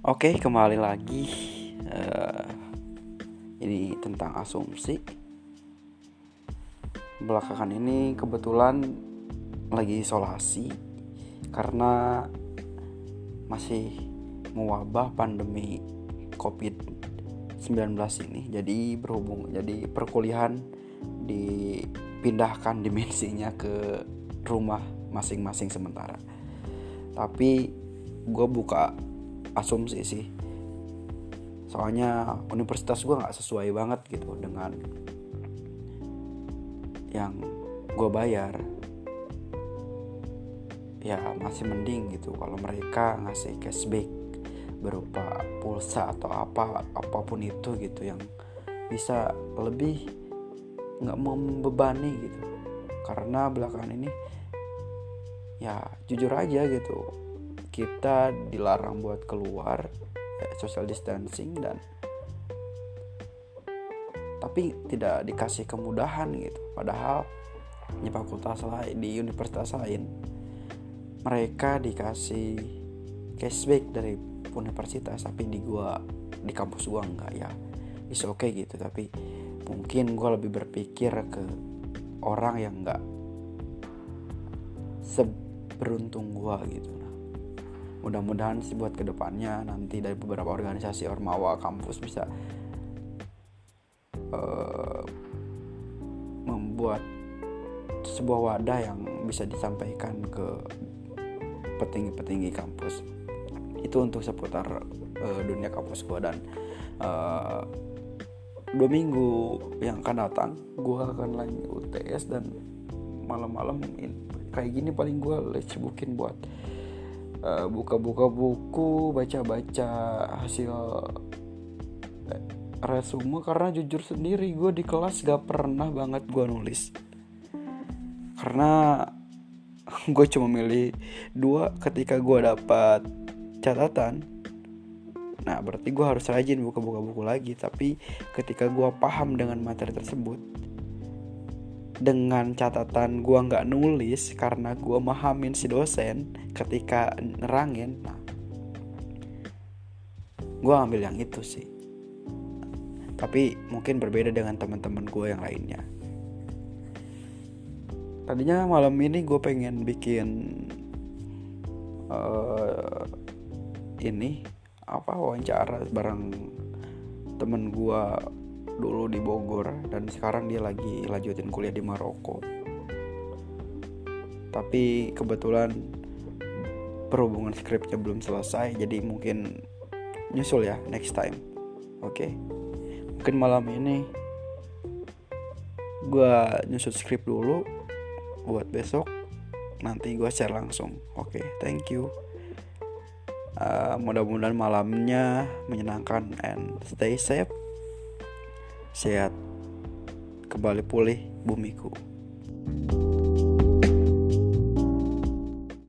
Oke, kembali lagi. Uh, ini tentang asumsi. Belakangan ini kebetulan lagi isolasi karena masih mewabah pandemi COVID-19 ini. Jadi berhubung jadi perkuliahan dipindahkan dimensinya ke rumah masing-masing sementara. Tapi gue buka asumsi sih. Soalnya universitas gue nggak sesuai banget gitu dengan yang gue bayar. Ya masih mending gitu kalau mereka ngasih cashback berupa pulsa atau apa apa pun itu gitu yang bisa lebih nggak membebani gitu. Karena belakangan ini ya jujur aja gitu kita dilarang buat keluar ya, social distancing dan tapi tidak dikasih kemudahan gitu. Padahal di fakultas lain di universitas lain mereka dikasih cashback dari universitas tapi di gua di kampus gua enggak ya. Is oke okay gitu tapi mungkin gua lebih berpikir ke orang yang enggak seberuntung gua gitu mudah-mudahan sih buat ke depannya nanti dari beberapa organisasi ormawa kampus bisa uh, membuat sebuah wadah yang bisa disampaikan ke petinggi-petinggi kampus. Itu untuk seputar uh, dunia kampus gue dan uh, dua minggu yang akan datang gue akan lagi UTS dan malam-malam kayak gini paling gue sibukin buat Eh, buka-buka buku baca-baca hasil eh, resume karena jujur sendiri gue di kelas gak pernah banget gue nulis. Karena gue cuma milih dua ketika gue dapat catatan. Nah berarti gue harus rajin buka-buka buku lagi. Tapi ketika gue paham dengan materi tersebut dengan catatan gue nggak nulis karena gue mahamin si dosen ketika nerangin nah gue ambil yang itu sih. Tapi mungkin berbeda dengan teman-teman gue yang lainnya. Tadinya malam ini gue pengen bikin uh, ini apa wawancara bareng temen gue dulu di Bogor dan sekarang dia lagi lanjutin kuliah di Maroko. Tapi kebetulan perhubungan skripnya belum selesai jadi mungkin nyusul ya next time. Oke? Okay? mungkin malam ini gue nyusul skrip dulu buat besok nanti gue share langsung. Oke okay, thank you. Uh, mudah-mudahan malamnya menyenangkan and stay safe sehat kembali pulih bumiku. thank you